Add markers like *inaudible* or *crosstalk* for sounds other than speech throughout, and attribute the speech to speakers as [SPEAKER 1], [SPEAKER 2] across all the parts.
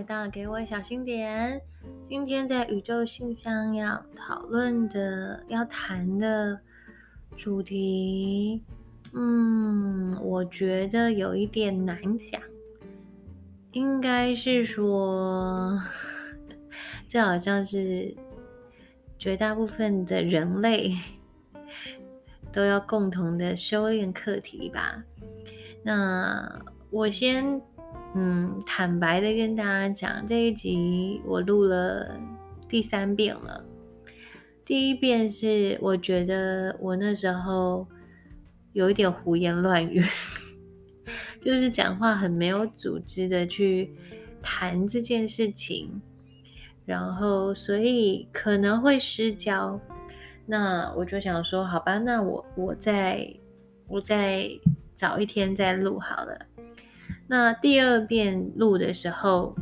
[SPEAKER 1] 回到给我小心点。今天在宇宙信箱要讨论的、要谈的主题，嗯，我觉得有一点难讲。应该是说，这好像是绝大部分的人类都要共同的修炼课题吧。那我先。嗯，坦白的跟大家讲，这一集我录了第三遍了。第一遍是我觉得我那时候有一点胡言乱语，*laughs* 就是讲话很没有组织的去谈这件事情，然后所以可能会失焦。那我就想说，好吧，那我我再我再找一天再录好了。那第二遍录的时候，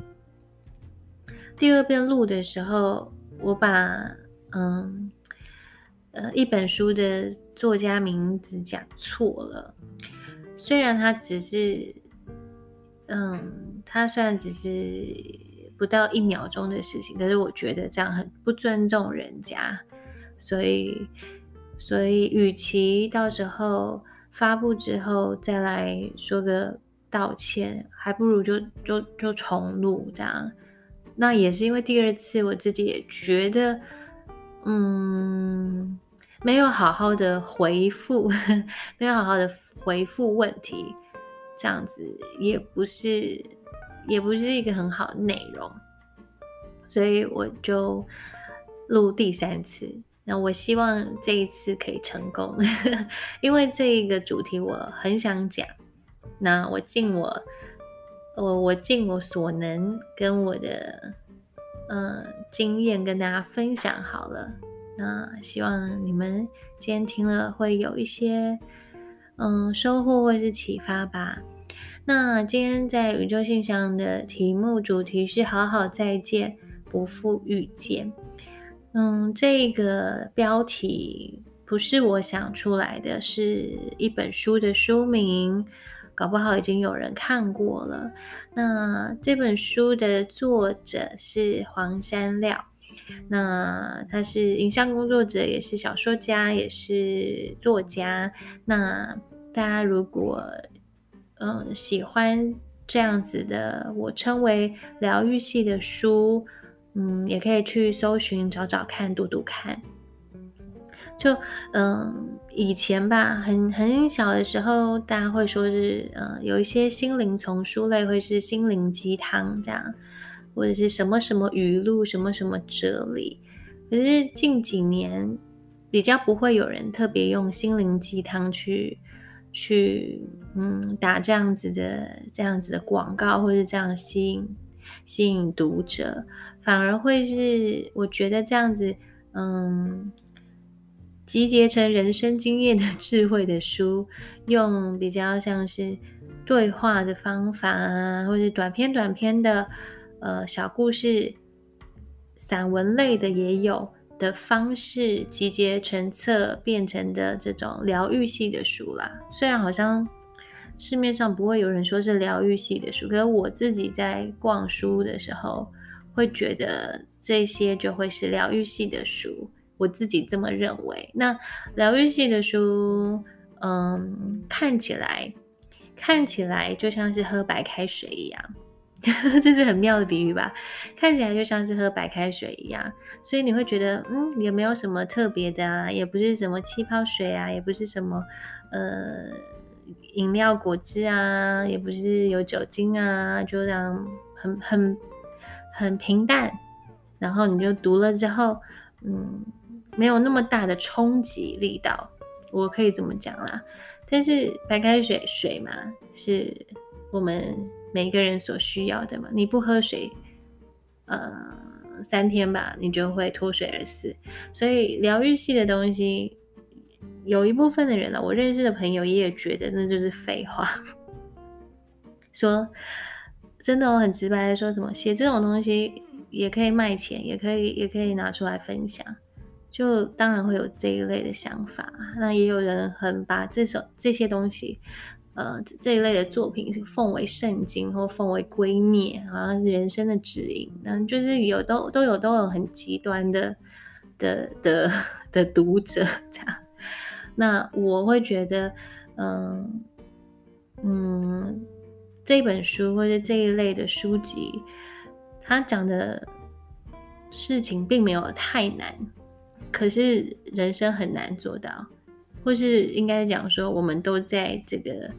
[SPEAKER 1] 第二遍录的时候，我把嗯呃一本书的作家名字讲错了。虽然他只是嗯，他虽然只是不到一秒钟的事情，可是我觉得这样很不尊重人家，所以所以与其到时候发布之后再来说个。道歉，还不如就就就重录这样。那也是因为第二次我自己也觉得，嗯，没有好好的回复，*laughs* 没有好好的回复问题，这样子也不是也不是一个很好的内容，所以我就录第三次。那我希望这一次可以成功，*laughs* 因为这一个主题我很想讲。那我尽我，我我尽我所能，跟我的嗯经验跟大家分享好了。那希望你们今天听了会有一些嗯收获或是启发吧。那今天在宇宙信箱的题目主题是“好好再见，不负遇见”。嗯，这个标题不是我想出来的，是一本书的书名。搞不好已经有人看过了。那这本书的作者是黄山料，那他是影像工作者，也是小说家，也是作家。那大家如果嗯喜欢这样子的，我称为疗愈系的书，嗯，也可以去搜寻找找看，读读看。就嗯，以前吧，很很小的时候，大家会说是，嗯，有一些心灵丛书类会是心灵鸡汤这样，或者是什么什么语录，什么什么哲理。可是近几年，比较不会有人特别用心灵鸡汤去去，嗯，打这样子的这样子的广告，或者这样吸引吸引读者，反而会是，我觉得这样子，嗯。集结成人生经验的智慧的书，用比较像是对话的方法啊，或者短篇短篇的呃小故事、散文类的也有的方式集结成册变成的这种疗愈系的书啦。虽然好像市面上不会有人说是疗愈系的书，可是我自己在逛书的时候会觉得这些就会是疗愈系的书。我自己这么认为。那疗愈系的书，嗯，看起来看起来就像是喝白开水一样，*laughs* 这是很妙的比喻吧？看起来就像是喝白开水一样，所以你会觉得，嗯，也没有什么特别的啊，也不是什么气泡水啊，也不是什么呃饮料果汁啊，也不是有酒精啊，就这样很很很平淡。然后你就读了之后，嗯。没有那么大的冲击力道，我可以这么讲啦。但是白开水水嘛，是我们每个人所需要的嘛。你不喝水，呃，三天吧，你就会脱水而死。所以疗愈系的东西，有一部分的人呢，我认识的朋友也觉得那就是废话。*laughs* 说真的，我很直白的说什么，写这种东西也可以卖钱，也可以也可以拿出来分享。就当然会有这一类的想法，那也有人很把这首这些东西，呃这一类的作品是奉为圣经或奉为圭臬，好像是人生的指引。那就是有都都有都有很极端的的的的读者这样。那我会觉得，嗯嗯，这本书或者这一类的书籍，它讲的事情并没有太难，可是人生很难做到，或是应该讲说，我们都在这个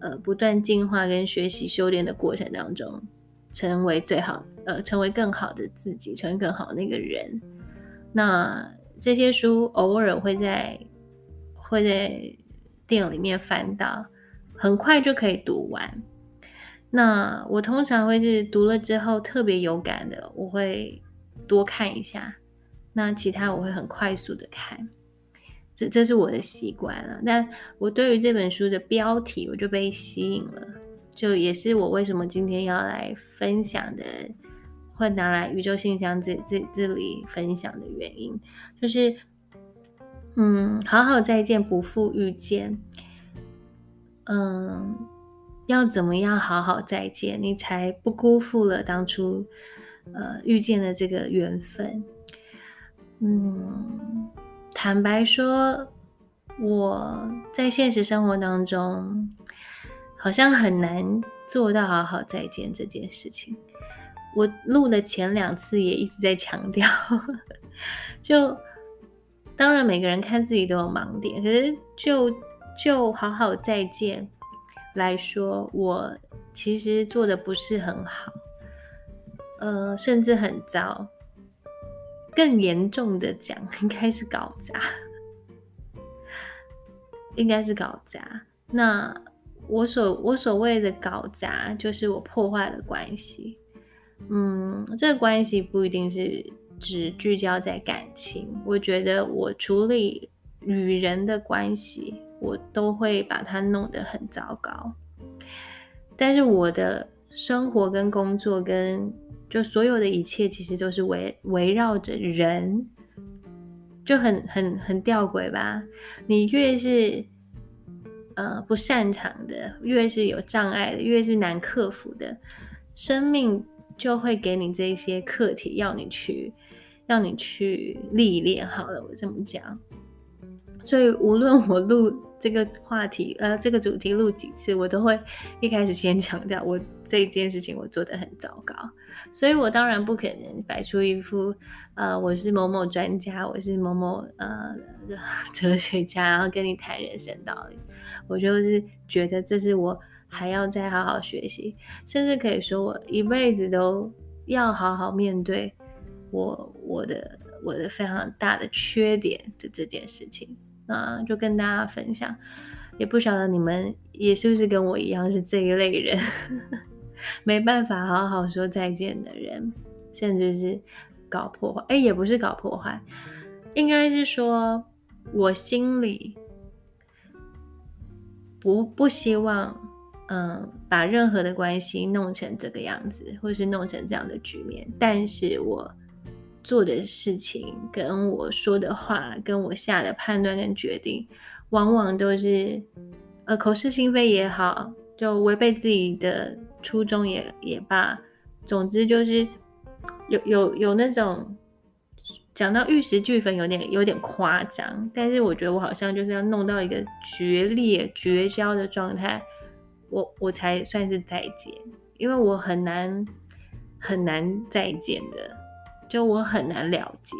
[SPEAKER 1] 呃不断进化跟学习修炼的过程当中，成为最好呃成为更好的自己，成为更好的那个人。那这些书偶尔会在。会在电影里面翻到，很快就可以读完。那我通常会是读了之后特别有感的，我会多看一下。那其他我会很快速的看，这这是我的习惯了。但我对于这本书的标题我就被吸引了，就也是我为什么今天要来分享的，会拿来宇宙信箱这这这里分享的原因，就是。嗯，好好再见，不负遇见。嗯，要怎么样好好再见，你才不辜负了当初呃遇见的这个缘分？嗯，坦白说，我在现实生活当中好像很难做到好好再见这件事情。我录的前两次也一直在强调，*laughs* 就。当然，每个人看自己都有盲点。可是，就就好好再见来说，我其实做的不是很好，呃，甚至很糟。更严重的讲，应该是搞砸，应该是搞砸。那我所我所谓的搞砸，就是我破坏了关系。嗯，这个关系不一定是。只聚焦在感情，我觉得我处理与人的关系，我都会把它弄得很糟糕。但是我的生活跟工作跟就所有的一切，其实都是围围绕着人，就很很很吊诡吧？你越是呃不擅长的，越是有障碍的，越是难克服的，生命。就会给你这些课题，要你去，要你去历练。好了，我这么讲。所以无论我录这个话题，呃，这个主题录几次，我都会一开始先强调，我这一件事情我做的很糟糕。所以我当然不可能摆出一副，呃，我是某某专家，我是某某呃 *laughs* 哲学家，然后跟你谈人生道理。我就是觉得这是我。还要再好好学习，甚至可以说我一辈子都要好好面对我我的我的非常大的缺点的这件事情啊，就跟大家分享。也不晓得你们也是不是跟我一样是这一类人，*laughs* 没办法好好说再见的人，甚至是搞破坏。哎，也不是搞破坏，应该是说我心里不不希望。嗯，把任何的关系弄成这个样子，或是弄成这样的局面，但是我做的事情、跟我说的话、跟我下的判断跟决定，往往都是呃口是心非也好，就违背自己的初衷也也罢，总之就是有有有那种讲到玉石俱焚，有点有点夸张，但是我觉得我好像就是要弄到一个决裂、绝交的状态。我我才算是再见，因为我很难很难再见的，就我很难了结。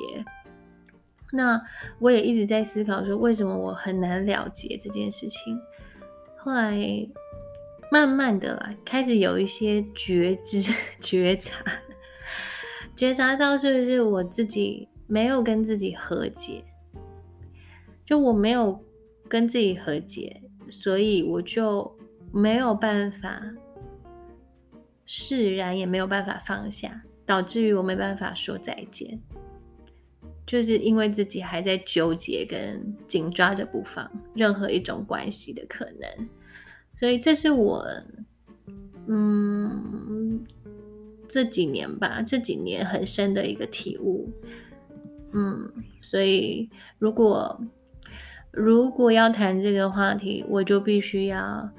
[SPEAKER 1] 那我也一直在思考说，为什么我很难了结这件事情？后来慢慢的啦，开始有一些觉知、*laughs* 觉察，觉察到是不是我自己没有跟自己和解？就我没有跟自己和解，所以我就。没有办法释然，也没有办法放下，导致于我没办法说再见，就是因为自己还在纠结跟紧抓着不放任何一种关系的可能，所以这是我，嗯，这几年吧，这几年很深的一个体悟，嗯，所以如果如果要谈这个话题，我就必须要。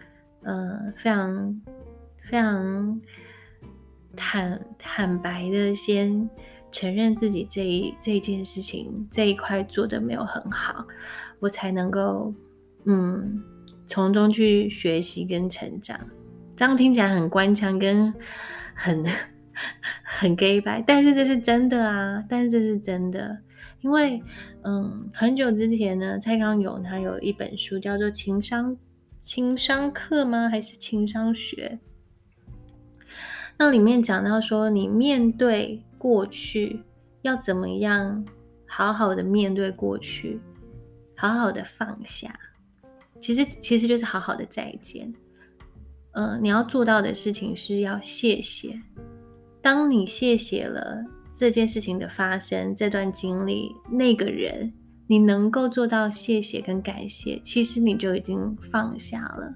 [SPEAKER 1] 呃，非常非常坦坦白的先承认自己这一这一件事情这一块做的没有很好，我才能够嗯从中去学习跟成长。这样听起来很官腔跟很 *laughs* 很 gay 白，但是这是真的啊！但是这是真的，因为嗯，很久之前呢，蔡康永他有一本书叫做《情商情商课》吗？还是情商学？那里面讲到说，你面对过去要怎么样好好的面对过去，好好的放下，其实其实就是好好的再见。呃，你要做到的事情是要谢谢。当你谢谢了这件事情的发生，这段经历，那个人，你能够做到谢谢跟感谢，其实你就已经放下了。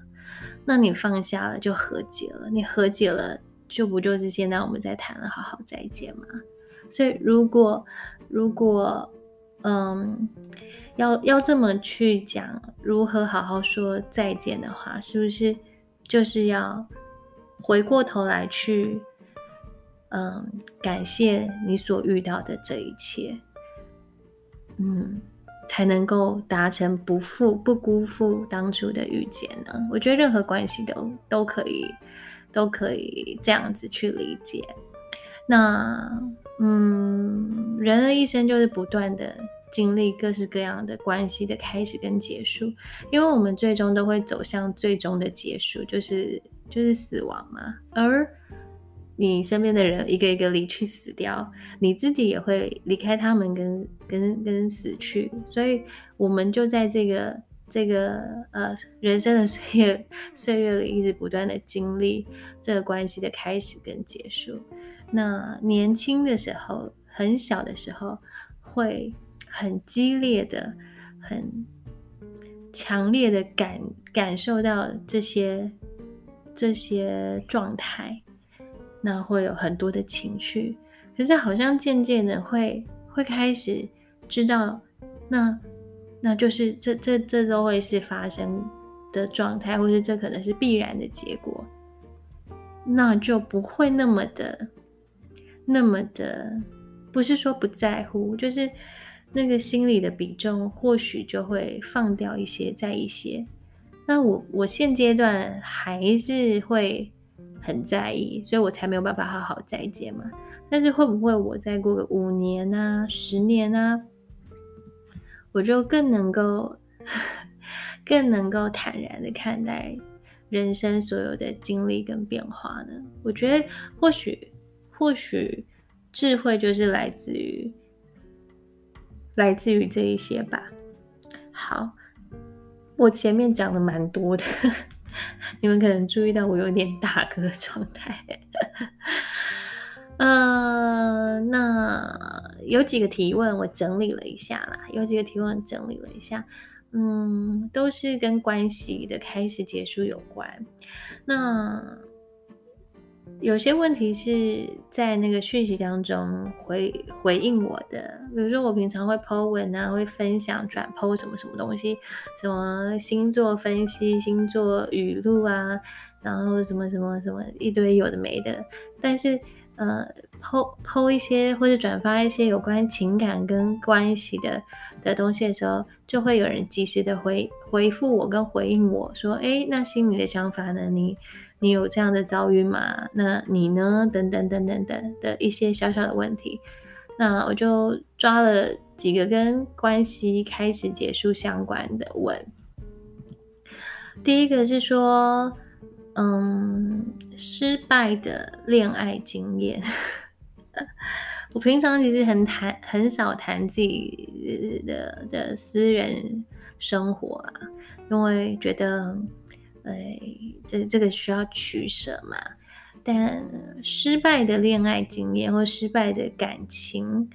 [SPEAKER 1] 那你放下了，就和解了。你和解了，就不就是现在我们在谈了好好再见吗？所以，如果如果嗯，要要这么去讲如何好好说再见的话，是不是？就是要回过头来去，嗯，感谢你所遇到的这一切，嗯，才能够达成不负、不辜负当初的遇见呢。我觉得任何关系都都可以，都可以这样子去理解。那，嗯，人的一生就是不断的。经历各式各样的关系的开始跟结束，因为我们最终都会走向最终的结束，就是就是死亡嘛。而你身边的人一个一个离去死掉，你自己也会离开他们，跟跟跟死去。所以，我们就在这个这个呃人生的岁月岁月里，一直不断的经历这个关系的开始跟结束。那年轻的时候，很小的时候会。很激烈的、很强烈的感感受到这些这些状态，那会有很多的情绪。可是好像渐渐的会会开始知道，那那就是这这这都会是发生的状态，或是这可能是必然的结果，那就不会那么的那么的，不是说不在乎，就是。那个心理的比重或许就会放掉一些，在一些。那我我现阶段还是会很在意，所以我才没有办法好好再见嘛。但是会不会我再过个五年啊、十年啊，我就更能够更能够坦然的看待人生所有的经历跟变化呢？我觉得或许或许智慧就是来自于。来自于这一些吧。好，我前面讲的蛮多的，*laughs* 你们可能注意到我有点大哥状态。呃，那有几个提问我整理了一下啦，有几个提问整理了一下，嗯，都是跟关系的开始结束有关。那。有些问题是在那个讯息当中回回应我的，比如说我平常会 po 文啊，会分享转 po 什么什么东西，什么星座分析、星座语录啊，然后什么什么什么一堆有的没的，但是呃 po po 一些或者转发一些有关情感跟关系的的东西的时候，就会有人及时的回回复我跟回应我说，哎，那心里的想法呢？你？你有这样的遭遇吗？那你呢？等等等等等的一些小小的问题，那我就抓了几个跟关系开始结束相关的问。第一个是说，嗯，失败的恋爱经验。*laughs* 我平常其实很谈很少谈自己的的私人生活啊，因为觉得。哎，这这个需要取舍嘛？但失败的恋爱经验或失败的感情，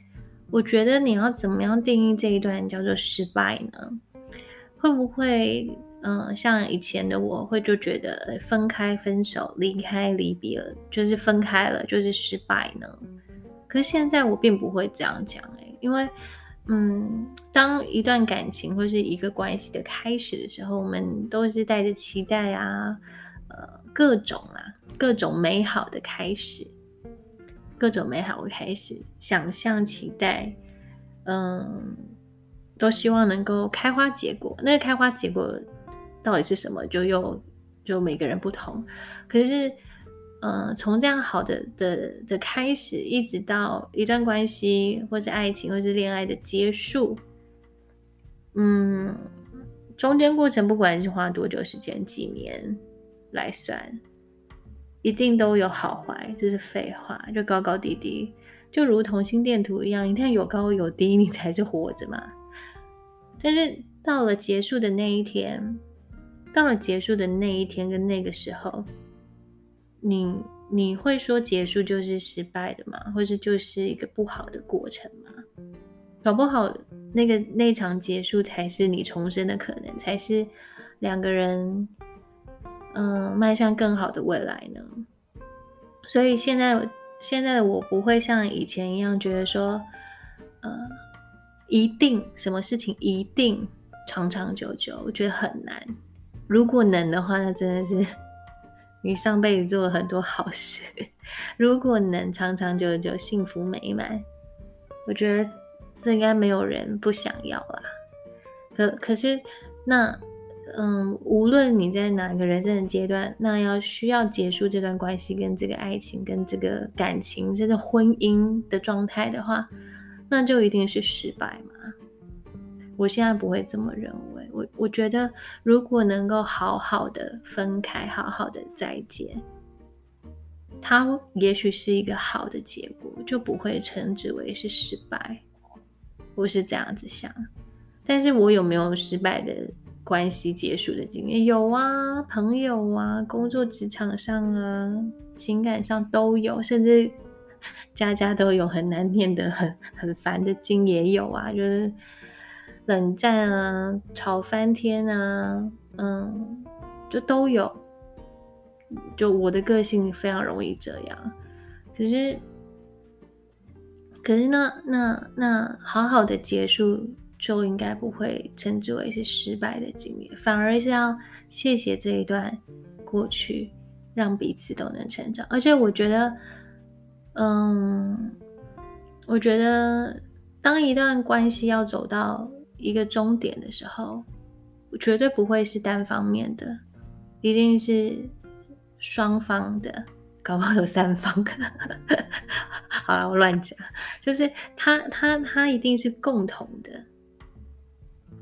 [SPEAKER 1] 我觉得你要怎么样定义这一段叫做失败呢？会不会，嗯，像以前的我会就觉得分开、分手、离开、离别了，就是分开了就是失败呢？可是现在我并不会这样讲，哎，因为。嗯，当一段感情或是一个关系的开始的时候，我们都是带着期待啊，呃，各种啊，各种美好的开始，各种美好的开始，想象、期待，嗯，都希望能够开花结果。那个开花结果到底是什么？就又就每个人不同。可是，嗯，从这样好的的的开始，一直到一段关系，或者爱情，或者恋爱的结束，嗯。中间过程不管是花多久时间，几年来算，一定都有好坏，这是废话，就高高低低，就如同心电图一样，你看有高有低，你才是活着嘛。但是到了结束的那一天，到了结束的那一天跟那个时候，你你会说结束就是失败的吗？或是就是一个不好的过程吗？搞不好，那个那场结束才是你重生的可能，才是两个人嗯迈向更好的未来呢。所以现在现在的我不会像以前一样觉得说，呃，一定什么事情一定长长久久，我觉得很难。如果能的话，那真的是你上辈子做了很多好事。*laughs* 如果能长长久久、幸福美满，我觉得。这应该没有人不想要啦。可可是，那嗯，无论你在哪个人生的阶段，那要需要结束这段关系、跟这个爱情、跟这个感情、这个婚姻的状态的话，那就一定是失败嘛？我现在不会这么认为。我我觉得，如果能够好好的分开，好好的再见，它也许是一个好的结果，就不会称之为是失败。我是这样子想，但是我有没有失败的关系结束的经验？有啊，朋友啊，工作职场上啊，情感上都有，甚至家家都有很难念的、很很烦的经也有啊，就是冷战啊，吵翻天啊，嗯，就都有。就我的个性非常容易这样，可是。可是那那那好好的结束就应该不会称之为是失败的经验，反而是要谢谢这一段过去，让彼此都能成长。而且我觉得，嗯，我觉得当一段关系要走到一个终点的时候，绝对不会是单方面的，一定是双方的。搞不好有三方，*laughs* 好了，我乱讲，就是他他他一定是共同的，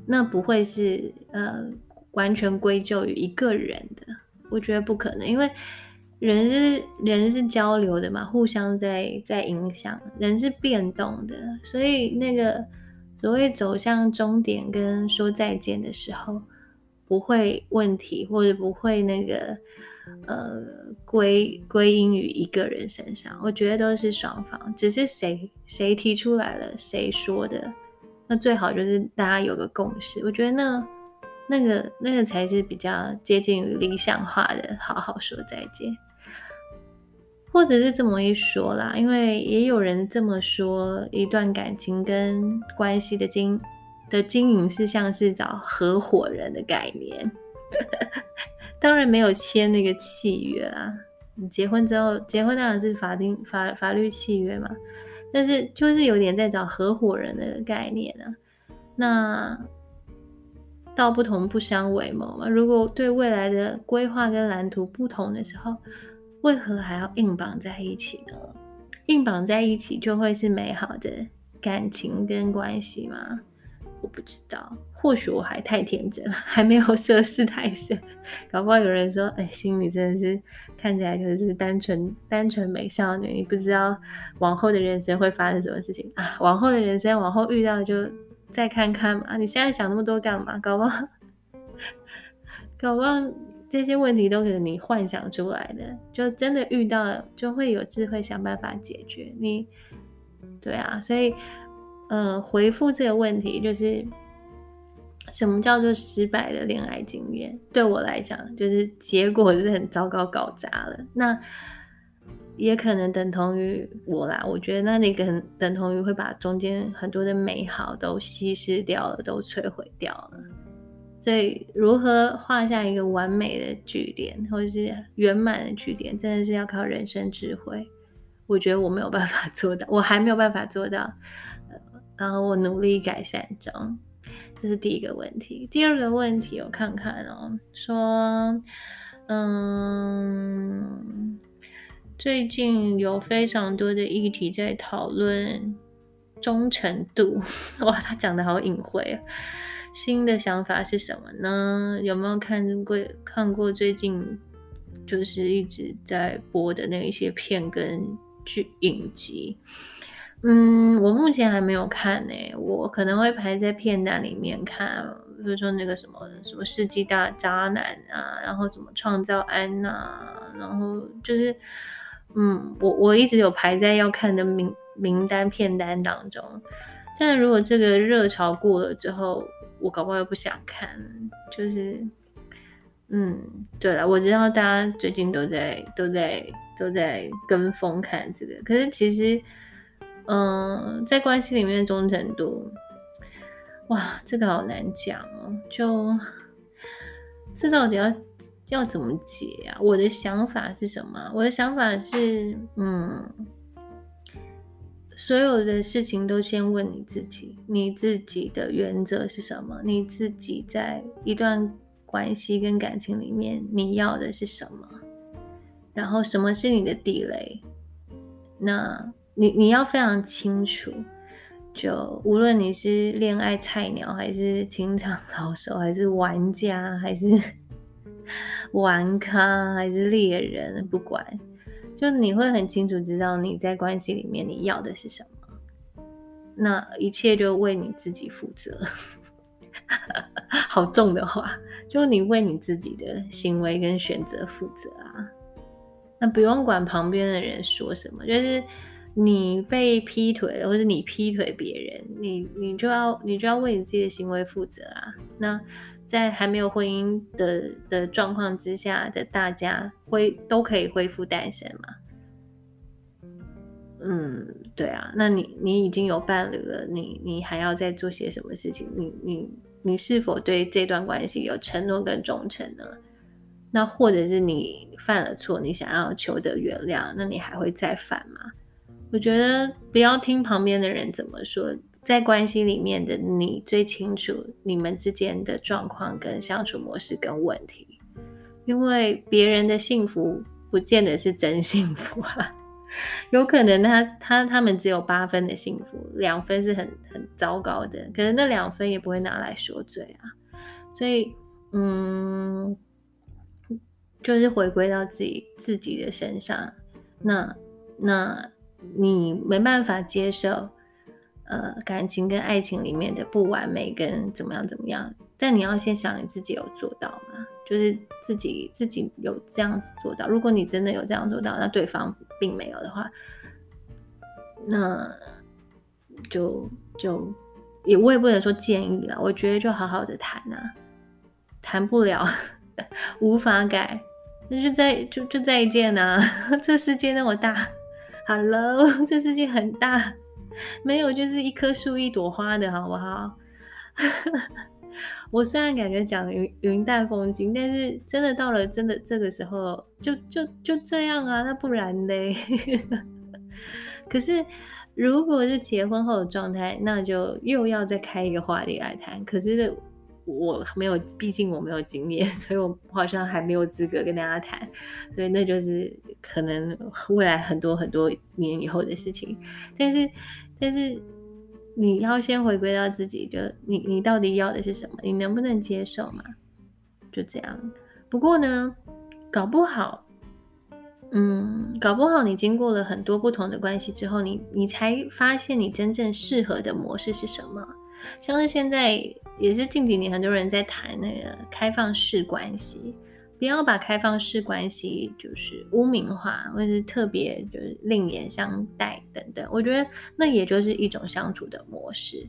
[SPEAKER 1] 那不会是呃完全归咎于一个人的，我觉得不可能，因为人是人是交流的嘛，互相在在影响，人是变动的，所以那个所谓走向终点跟说再见的时候，不会问题或者不会那个。呃，归归因于一个人身上，我觉得都是双方，只是谁谁提出来了，谁说的，那最好就是大家有个共识。我觉得那那个那个才是比较接近于理想化的，好好说再见，或者是这么一说啦。因为也有人这么说，一段感情跟关系的经的经营是像是找合伙人的概念。*laughs* 当然没有签那个契约啦。你结婚之后，结婚当然是法定法法律契约嘛。但是就是有点在找合伙人的概念啊。那道不同不相为谋嘛。如果对未来的规划跟蓝图不同的时候，为何还要硬绑在一起呢？硬绑在一起就会是美好的感情跟关系吗？我不知道，或许我还太天真，还没有涉世太深。搞不好有人说：“哎，心里真的是看起来就是单纯单纯美少女，你不知道往后的人生会发生什么事情啊！往后的人生，往后遇到就再看看嘛。你现在想那么多干嘛？搞不好，搞不好这些问题都是你幻想出来的。就真的遇到了，就会有智慧想办法解决。你对啊，所以。嗯，回复这个问题就是什么叫做失败的恋爱经验？对我来讲，就是结果是很糟糕、搞砸了。那也可能等同于我啦。我觉得那你可能等同于会把中间很多的美好都稀释掉了，都摧毁掉了。所以如何画下一个完美的句点，或者是圆满的句点，真的是要靠人生智慧。我觉得我没有办法做到，我还没有办法做到。呃，然后我努力改善中，这是第一个问题。第二个问题，我看看哦，说，嗯，最近有非常多的议题在讨论忠诚度。*laughs* 哇，他讲的好隐晦啊。新的想法是什么呢？有没有看过看过最近就是一直在播的那一些片跟剧影集？嗯，我目前还没有看呢，我可能会排在片单里面看，比如说那个什么什么世纪大渣男啊，然后什么创造安娜，然后就是嗯，我我一直有排在要看的名名单片单当中，但如果这个热潮过了之后，我搞不好又不想看，就是，嗯，对了，我知道大家最近都在都在都在跟风看这个，可是其实，嗯，在关系里面忠诚度，哇，这个好难讲哦，就这到底要要怎么解啊？我的想法是什么？我的想法是，嗯。所有的事情都先问你自己，你自己的原则是什么？你自己在一段关系跟感情里面，你要的是什么？然后什么是你的地雷？那你你要非常清楚。就无论你是恋爱菜鸟，还是情场老手，还是玩家，还是 *laughs* 玩咖，还是猎人，不管。就你会很清楚知道你在关系里面你要的是什么，那一切就为你自己负责。好重的话，就你为你自己的行为跟选择负责啊。那不用管旁边的人说什么，就是你被劈腿了，或者你劈腿别人，你你就要你就要为你自己的行为负责啊。那。在还没有婚姻的的状况之下的大家，恢都可以恢复单身吗？嗯，对啊。那你你已经有伴侣了，你你还要再做些什么事情？你你你是否对这段关系有承诺跟忠诚呢？那或者是你犯了错，你想要求得原谅，那你还会再犯吗？我觉得不要听旁边的人怎么说。在关系里面的你最清楚你们之间的状况跟相处模式跟问题，因为别人的幸福不见得是真幸福啊，有可能他他他们只有八分的幸福，两分是很很糟糕的，可能那两分也不会拿来说嘴啊，所以嗯，就是回归到自己自己的身上，那那你没办法接受。呃，感情跟爱情里面的不完美跟怎么样怎么样，但你要先想你自己有做到吗？就是自己自己有这样子做到。如果你真的有这样做到，那对方并没有的话，那就就也我也不能说建议了。我觉得就好好的谈啊，谈不了，*laughs* 无法改，那就再就就再见啊！*laughs* 这世界那么大，*laughs* Hello，这世界很大。没有，就是一棵树、一朵花的好不好？*laughs* 我虽然感觉讲云云淡风轻，但是真的到了真的这个时候，就就就这样啊，那不然嘞？*laughs* 可是如果是结婚后的状态，那就又要再开一个话题来谈。可是我没有，毕竟我没有经验，*laughs* 所以我好像还没有资格跟大家谈。所以那就是可能未来很多很多年以后的事情。但是。但是你要先回归到自己，就你你到底要的是什么？你能不能接受嘛？就这样。不过呢，搞不好，嗯，搞不好你经过了很多不同的关系之后，你你才发现你真正适合的模式是什么。像是现在也是近几年很多人在谈那个开放式关系。不要把开放式关系就是污名化，或者是特别就是另眼相待等等。我觉得那也就是一种相处的模式。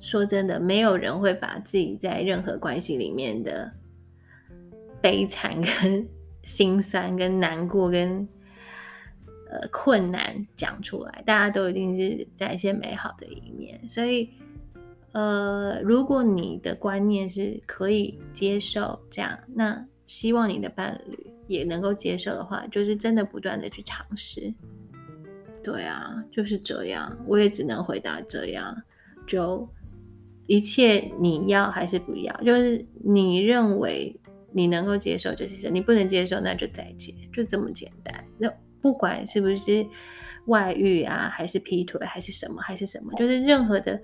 [SPEAKER 1] 说真的，没有人会把自己在任何关系里面的悲惨、跟 *laughs* 心酸、跟难过、跟呃困难讲出来。大家都一定是在一些美好的一面，所以。呃，如果你的观念是可以接受这样，那希望你的伴侣也能够接受的话，就是真的不断的去尝试。对啊，就是这样，我也只能回答这样。就一切你要还是不要，就是你认为你能够接受这些事，你不能接受那就再见，就这么简单。那不管是不是外遇啊，还是劈腿，还是什么，还是什么，就是任何的，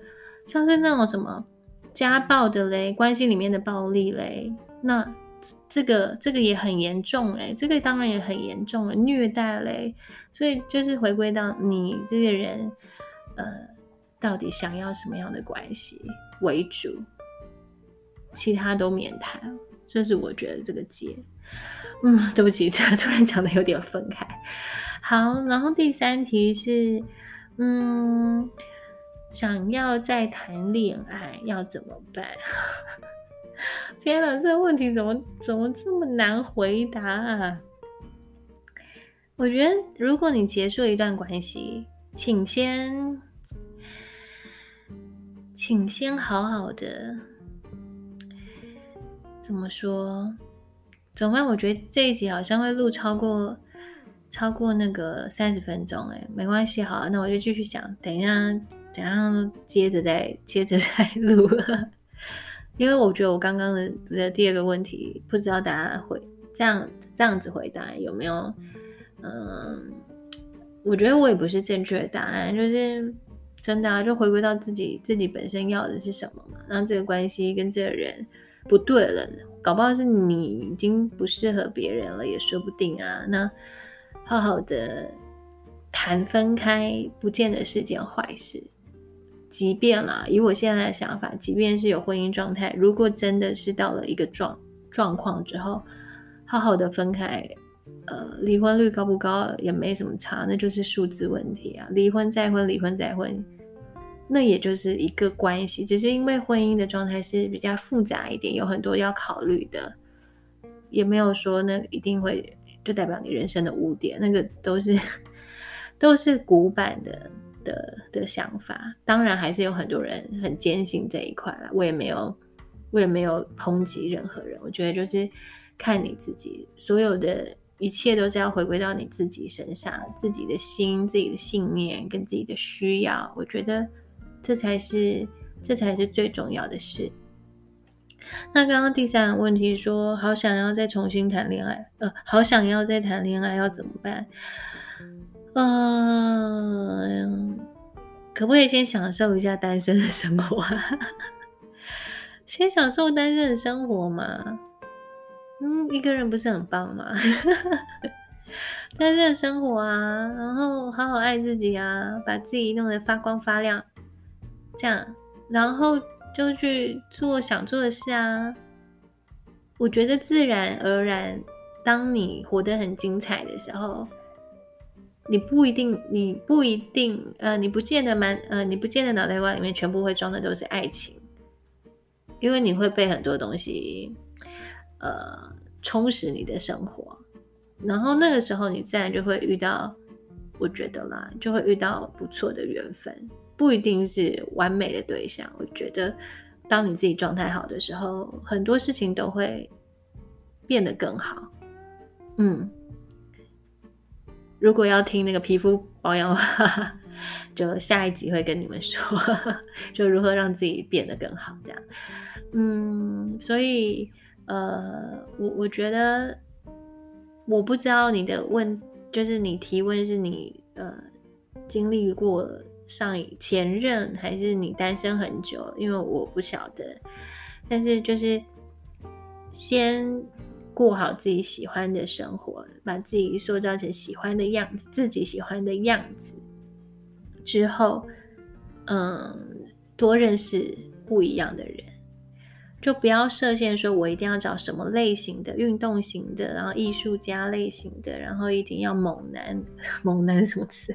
[SPEAKER 1] 像是那种什么家暴的嘞，关系里面的暴力嘞，那。这个这个也很严重哎，这个当然也很严重了，虐待嘞，所以就是回归到你这个人，呃，到底想要什么样的关系为主，其他都免谈，这是我觉得这个结。嗯，对不起，这 *laughs* 突然讲的有点分开。好，然后第三题是，嗯，想要再谈恋爱要怎么办？*laughs* 天哪，这问题怎么怎么这么难回答啊？我觉得，如果你结束一段关系，请先，请先好好的，怎么说？怎么办？我觉得这一集好像会录超过超过那个三十分钟，哎，没关系，好，那我就继续讲，等一下，等下接着再接着再 *laughs* 录。*laughs* 因为我觉得我刚刚的的第二个问题，不知道大家会这样这样子回答有没有？嗯，我觉得我也不是正确的答案，就是真的啊，就回归到自己自己本身要的是什么嘛。那这个关系跟这个人不对了，搞不好是你已经不适合别人了，也说不定啊。那好好的谈分开，不见得是件坏事。即便啦，以我现在的想法，即便是有婚姻状态，如果真的是到了一个状状况之后，好好的分开，呃，离婚率高不高也没什么差，那就是数字问题啊。离婚再婚，离婚再婚，那也就是一个关系，只是因为婚姻的状态是比较复杂一点，有很多要考虑的，也没有说那一定会就代表你人生的污点，那个都是 *laughs* 都是古板的。的的想法，当然还是有很多人很坚信这一块了。我也没有，我也没有抨击任何人。我觉得就是看你自己，所有的一切都是要回归到你自己身上，自己的心、自己的信念跟自己的需要。我觉得这才是这才是最重要的事。那刚刚第三个问题说，好想要再重新谈恋爱，呃，好想要再谈恋爱要怎么办？嗯，可不可以先享受一下单身的生活？*laughs* 先享受单身的生活嘛？嗯，一个人不是很棒吗？单身的生活啊，然后好好爱自己啊，把自己弄得发光发亮，这样，然后就去做想做的事啊。我觉得自然而然，当你活得很精彩的时候。你不一定，你不一定，呃，你不见得满，呃，你不见得脑袋瓜里面全部会装的都是爱情，因为你会被很多东西，呃，充实你的生活，然后那个时候你自然就会遇到，我觉得啦，就会遇到不错的缘分，不一定是完美的对象。我觉得，当你自己状态好的时候，很多事情都会变得更好，嗯。如果要听那个皮肤保养，就下一集会跟你们说，*laughs* 就如何让自己变得更好。这样，嗯，所以呃，我我觉得，我不知道你的问，就是你提问是你呃经历过上前任，还是你单身很久？因为我不晓得，但是就是先。过好自己喜欢的生活，把自己塑造成喜欢的样子，自己喜欢的样子之后，嗯，多认识不一样的人，就不要设限，说我一定要找什么类型的运动型的，然后艺术家类型的，然后一定要猛男，*laughs* 猛男什么词，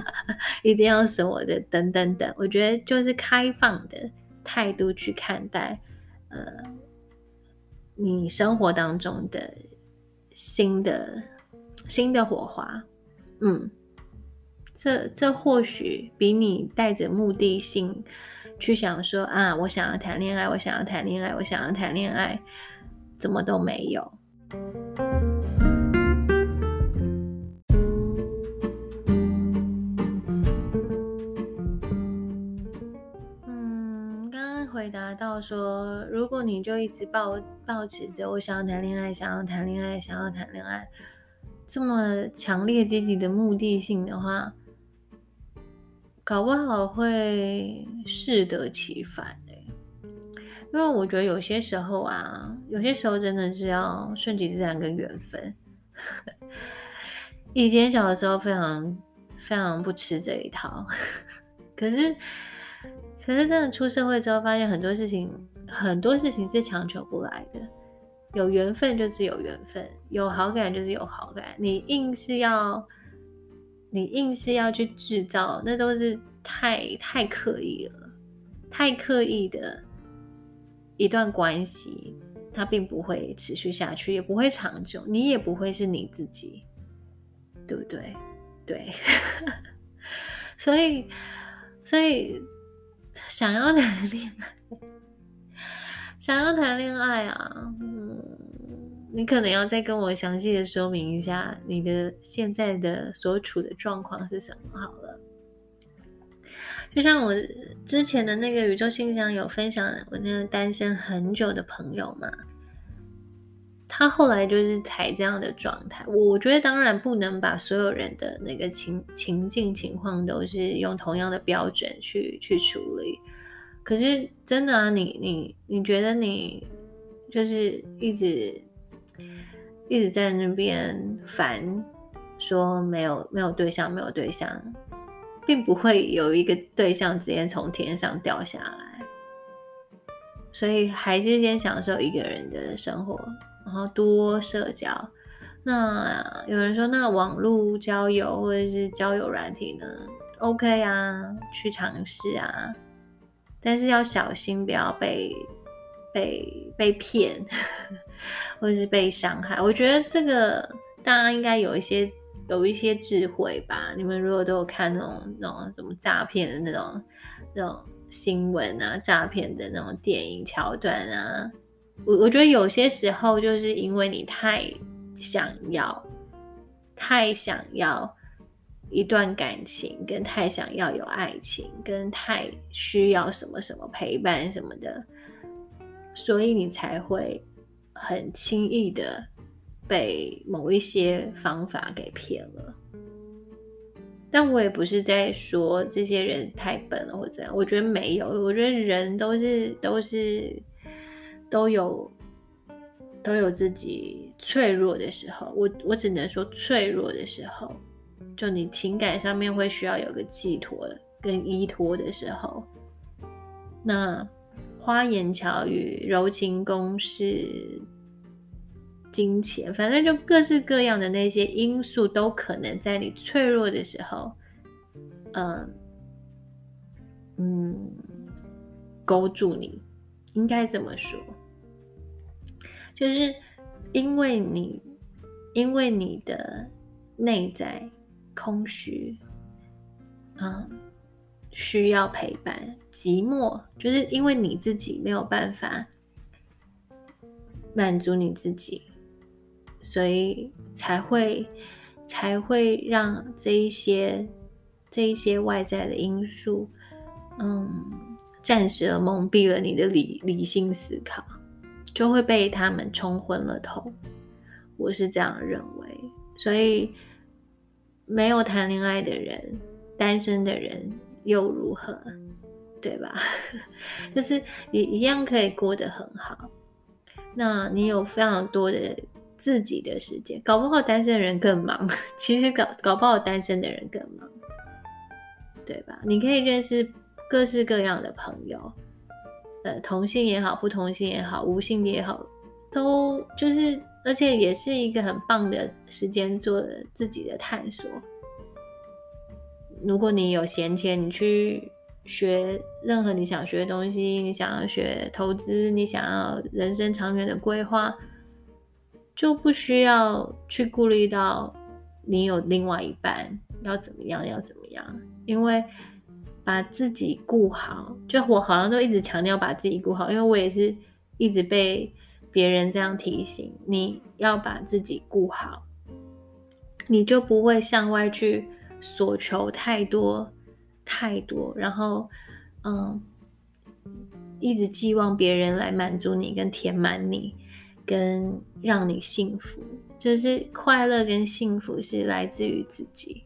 [SPEAKER 1] *laughs* 一定要什么的，等等等。我觉得就是开放的态度去看待，呃。你生活当中的新的新的火花，嗯，这这或许比你带着目的性去想说啊，我想要谈恋爱，我想要谈恋爱，我想要谈恋爱，怎么都没有。回答到说，如果你就一直抱抱持着我想要谈恋爱，想要谈恋爱，想要谈恋爱，这么强烈积极的目的性的话。搞不好会适得其反哎，因为我觉得有些时候啊，有些时候真的是要顺其自然跟缘分。以前小的时候非常非常不吃这一套，*laughs* 可是可是真的出社会之后，发现很多事情很多事情是强求不来的，有缘分就是有缘分，有好感就是有好感，你硬是要。你硬是要去制造，那都是太太刻意了，太刻意的一段关系，它并不会持续下去，也不会长久，你也不会是你自己，对不对？对，*laughs* 所以，所以 *laughs* 想要谈恋爱，想要谈恋爱啊，嗯。你可能要再跟我详细的说明一下你的现在的所处的状况是什么好了。就像我之前的那个宇宙信箱有分享，我那个单身很久的朋友嘛，他后来就是才这样的状态。我觉得当然不能把所有人的那个情情境情况都是用同样的标准去去处理。可是真的啊，你你你觉得你就是一直。一直在那边烦，说没有没有对象，没有对象，并不会有一个对象直接从天上掉下来，所以还是先享受一个人的生活，然后多社交。那有人说，那网络交友或者是交友软体呢？OK 啊，去尝试啊，但是要小心，不要被。被被骗，或者是被伤害，我觉得这个大家应该有一些有一些智慧吧。你们如果都有看那种那种什么诈骗的那种那种新闻啊，诈骗的那种电影桥段啊，我我觉得有些时候就是因为你太想要，太想要一段感情，跟太想要有爱情，跟太需要什么什么陪伴什么的。所以你才会很轻易的被某一些方法给骗了，但我也不是在说这些人太笨了或怎样，我觉得没有，我觉得人都是都是都有都有自己脆弱的时候，我我只能说脆弱的时候，就你情感上面会需要有个寄托跟依托的时候，那。花言巧语、柔情攻势、金钱，反正就各式各样的那些因素，都可能在你脆弱的时候，嗯嗯，勾住你。应该这么说，就是因为你，因为你的内在空虚，嗯。需要陪伴，寂寞，就是因为你自己没有办法满足你自己，所以才会才会让这一些这一些外在的因素，嗯，暂时的蒙蔽了你的理理性思考，就会被他们冲昏了头。我是这样认为，所以没有谈恋爱的人，单身的人。又如何，对吧？*laughs* 就是也一样可以过得很好。那你有非常多的自己的时间，搞不好单身的人更忙。*laughs* 其实搞搞不好单身的人更忙，对吧？你可以认识各式各样的朋友，呃，同性也好，不同性也好，无性别也好，都就是，而且也是一个很棒的时间做自己的探索。如果你有闲钱，你去学任何你想学的东西，你想要学投资，你想要人生长远的规划，就不需要去顾虑到你有另外一半，要怎么样，要怎么样，因为把自己顾好，就我好像都一直强调把自己顾好，因为我也是一直被别人这样提醒，你要把自己顾好，你就不会向外去索求太多太多，然后嗯，一直寄望别人来满足你跟填满你。跟让你幸福，就是快乐跟幸福是来自于自己，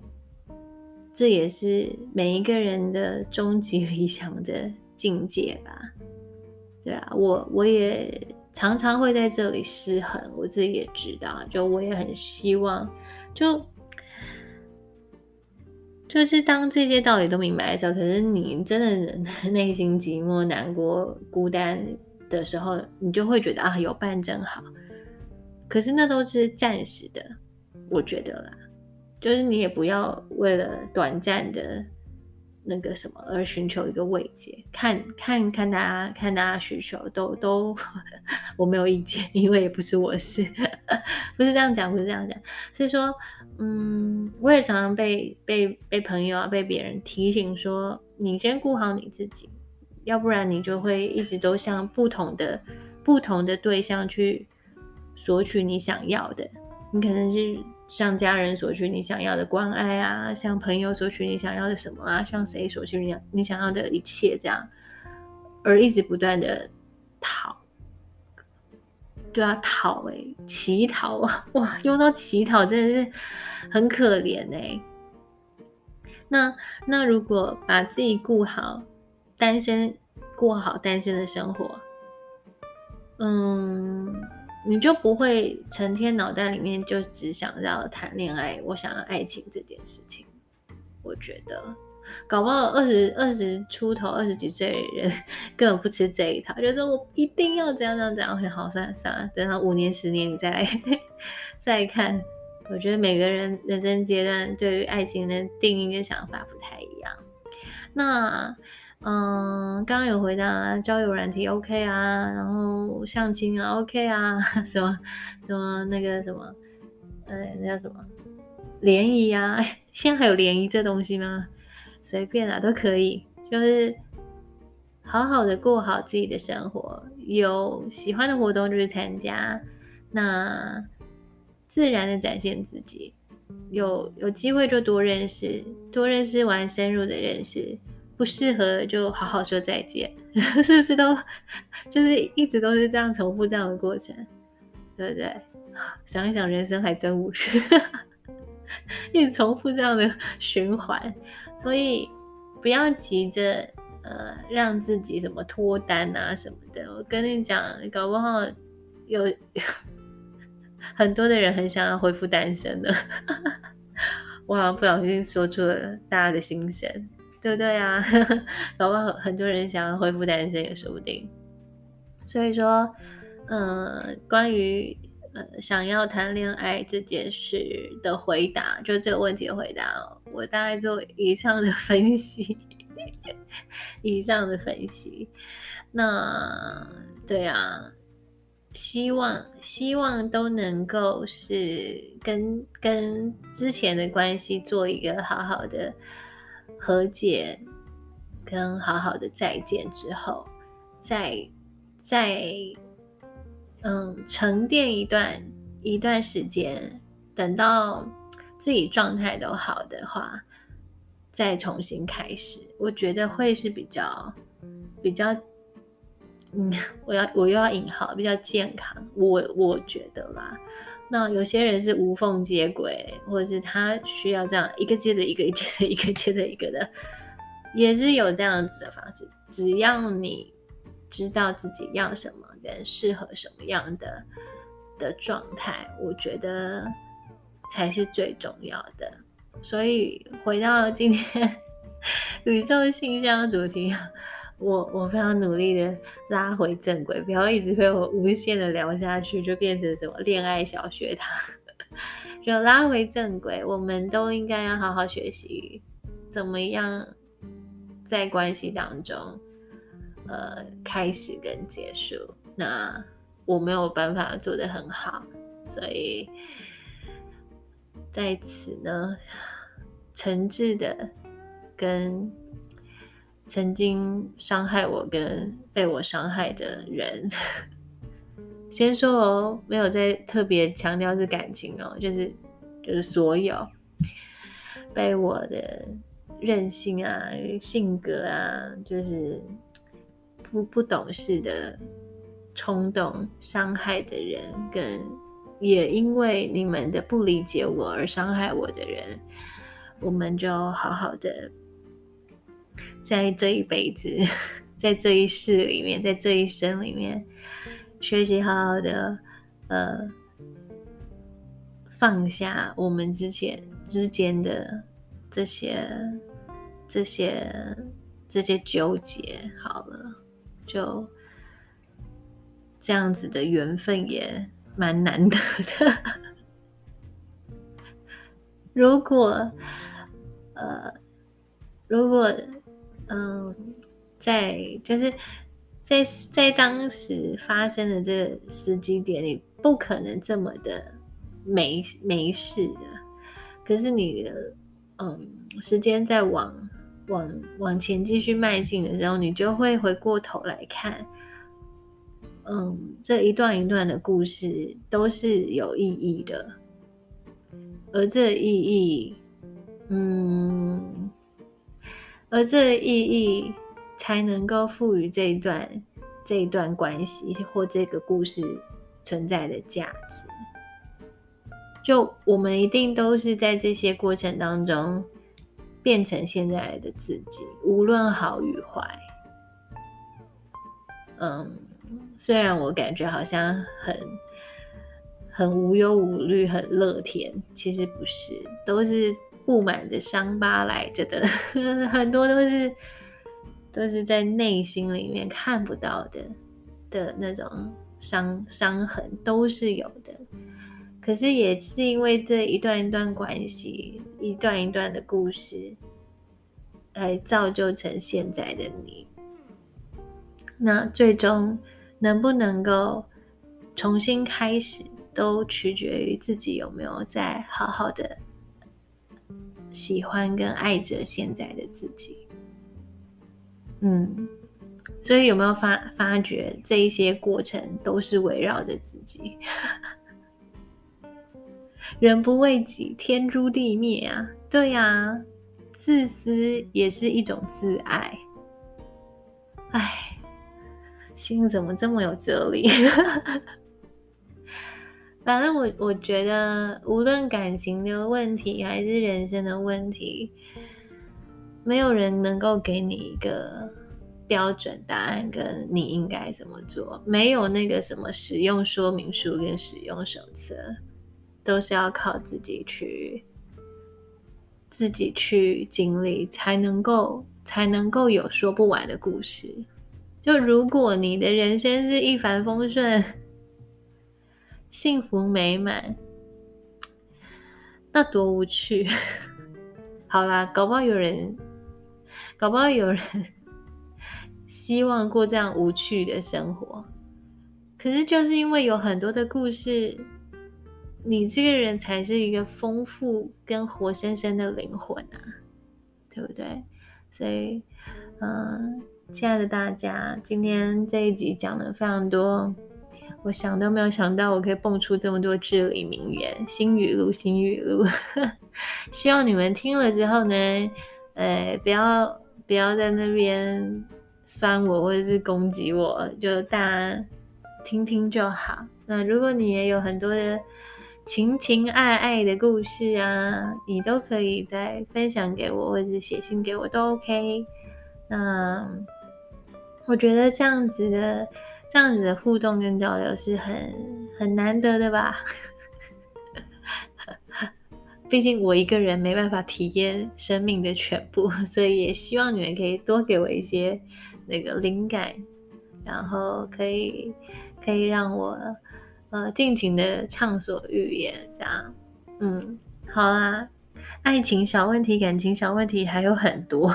[SPEAKER 1] 这也是每一个人的终极理想的境界吧。对啊，我我也常常会在这里失衡，我自己也知道，就我也很希望，就就是当这些道理都明白的时候，可是你真的内心寂寞、难过、孤单。的时候，你就会觉得啊，有伴真好。可是那都是暂时的，我觉得啦，就是你也不要为了短暂的那个什么而寻求一个慰藉。看看看大家看大家需求都都，*laughs* 我没有意见，因为也不是我事，*laughs* 不是这样讲，不是这样讲。所以说，嗯，我也常常被被被朋友啊，被别人提醒说，你先顾好你自己。要不然你就会一直都向不同的不同的对象去索取你想要的，你可能是向家人索取你想要的关爱啊，向朋友索取你想要的什么啊，向谁索取你你想要的一切这样，而一直不断的讨，对啊，讨哎，乞讨啊，*laughs* 哇，用到乞讨真的是很可怜哎。那那如果把自己顾好。单身过好单身的生活，嗯，你就不会成天脑袋里面就只想要谈恋爱，我想要爱情这件事情。我觉得，搞不好二十二十出头、二十几岁的人 *laughs* 根本不吃这一套，就说我一定要怎样怎样怎样。我想，好算了算了，等到五年、十年你再来 *laughs* 再看。我觉得每个人人生阶段对于爱情的定义跟想法不太一样。那。嗯，刚刚有回答交友软体 OK 啊，然后相亲啊 OK 啊，*laughs* 什么什么那个什么，呃，那叫什么联谊啊？现在还有联谊这东西吗？随便啊，都可以，就是好好的过好自己的生活，有喜欢的活动就去参加，那自然的展现自己，有有机会就多认识，多认识完深入的认识。不适合就好好说再见，*laughs* 是不是都就是一直都是这样重复这样的过程，对不对？想一想，人生还真无趣，*laughs* 一直重复这样的循环，所以不要急着呃让自己什么脱单啊什么的。我跟你讲，搞不好有 *laughs* 很多的人很想要恢复单身的，我好像不小心说出了大家的心声。对不对啊？*laughs* 搞不好很多人想要恢复单身也说不定。所以说，嗯，关于呃想要谈恋爱这件事的回答，就这个问题的回答，我大概做以上的分析，*laughs* 以上的分析。那对啊，希望希望都能够是跟跟之前的关系做一个好好的。和解跟好好的再见之后，再再嗯沉淀一段一段时间，等到自己状态都好的话，再重新开始，我觉得会是比较比较嗯，*laughs* 我要我又要引号比较健康，我我觉得啦。那有些人是无缝接轨，或者是他需要这样一个接着一个，接着一个，接着一个的，也是有这样子的方式。只要你知道自己要什么，跟适合什么样的的状态，我觉得才是最重要的。所以回到今天 *laughs* 宇宙信箱主题。我我非常努力的拉回正轨，不要一直被我无限的聊下去，就变成什么恋爱小学堂。*laughs* 就拉回正轨，我们都应该要好好学习，怎么样在关系当中，呃，开始跟结束。那我没有办法做得很好，所以在此呢。诚挚的跟曾经伤害我跟被我伤害的人，先说哦，没有在特别强调是感情哦，就是就是所有被我的任性啊、性格啊，就是不不懂事的冲动伤害的人，跟也因为你们的不理解我而伤害我的人。我们就好好的，在这一辈子，*laughs* 在这一世里面，在这一生里面，学习好好的，呃，放下我们之前之间的这些、这些、这些纠结。好了，就这样子的缘分也蛮难得的。*laughs* 如果呃，如果嗯，在就是在在当时发生的这十几点，你不可能这么的没没事的。可是你的嗯，时间在往往往前继续迈进的时候，你就会回过头来看，嗯，这一段一段的故事都是有意义的，而这意义。嗯，而这意义才能够赋予这一段这一段关系或这个故事存在的价值。就我们一定都是在这些过程当中变成现在的自己，无论好与坏。嗯，虽然我感觉好像很很无忧无虑、很乐天，其实不是，都是。布满着伤疤来着的，很多都是都是在内心里面看不到的的那种伤伤痕，都是有的。可是也是因为这一段一段关系，一段一段的故事，来造就成现在的你。那最终能不能够重新开始，都取决于自己有没有在好好的。喜欢跟爱着现在的自己，嗯，所以有没有发发觉这一些过程都是围绕着自己？*laughs* 人不为己，天诛地灭啊！对呀，自私也是一种自爱。哎，心怎么这么有哲理？反正我我觉得，无论感情的问题还是人生的问题，没有人能够给你一个标准答案，跟你应该怎么做。没有那个什么使用说明书跟使用手册，都是要靠自己去自己去经历，才能够才能够有说不完的故事。就如果你的人生是一帆风顺。幸福美满，那多无趣。*laughs* 好啦，搞不好有人，搞不好有人 *laughs* 希望过这样无趣的生活。可是就是因为有很多的故事，你这个人才是一个丰富跟活生生的灵魂啊，对不对？所以，嗯，亲爱的大家，今天这一集讲了非常多。我想都没有想到，我可以蹦出这么多至理名言、新语录、新语录。*laughs* 希望你们听了之后呢，呃，不要不要在那边酸我或者是攻击我，就大家听听就好。那如果你也有很多的情情爱爱的故事啊，你都可以再分享给我，或者是写信给我都 OK。那我觉得这样子的。这样子的互动跟交流是很很难得的吧？*laughs* 毕竟我一个人没办法体验生命的全部，所以也希望你们可以多给我一些那个灵感，然后可以可以让我呃尽情的畅所欲言。这样，嗯，好啦，爱情小问题、感情小问题还有很多。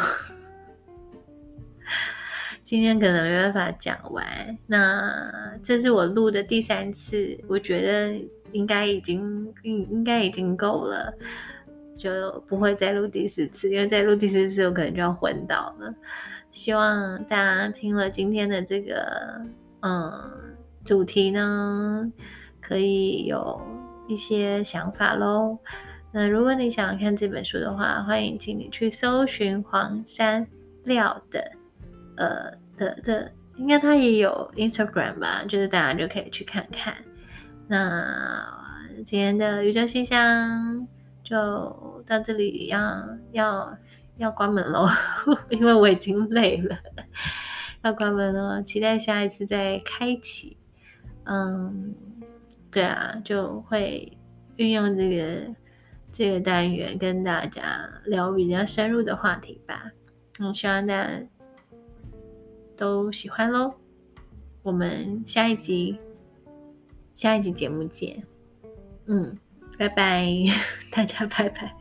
[SPEAKER 1] 今天可能没办法讲完，那这是我录的第三次，我觉得应该已经应应该已经够了。就不会再录第四次，因为再录第四次我可能就要昏倒了。希望大家听了今天的这个嗯主题呢，可以有一些想法喽。那如果你想看这本书的话，欢迎请你去搜寻黄山料的呃的的，应该他也有 Instagram 吧，就是大家就可以去看看。那今天的宇宙信箱。就到这里，要要要关门喽，*laughs* 因为我已经累了，要关门了。期待下一次再开启。嗯，对啊，就会运用这个这个单元跟大家聊比较深入的话题吧。嗯，希望大家都喜欢喽。我们下一集下一集节目见。嗯。拜拜，*laughs* 大家拜拜。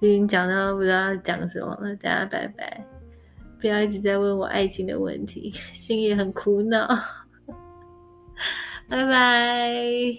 [SPEAKER 1] 已经讲到不知道讲什么了，大家拜拜。不要一直在问我爱情的问题，心也很苦恼。*laughs* 拜拜。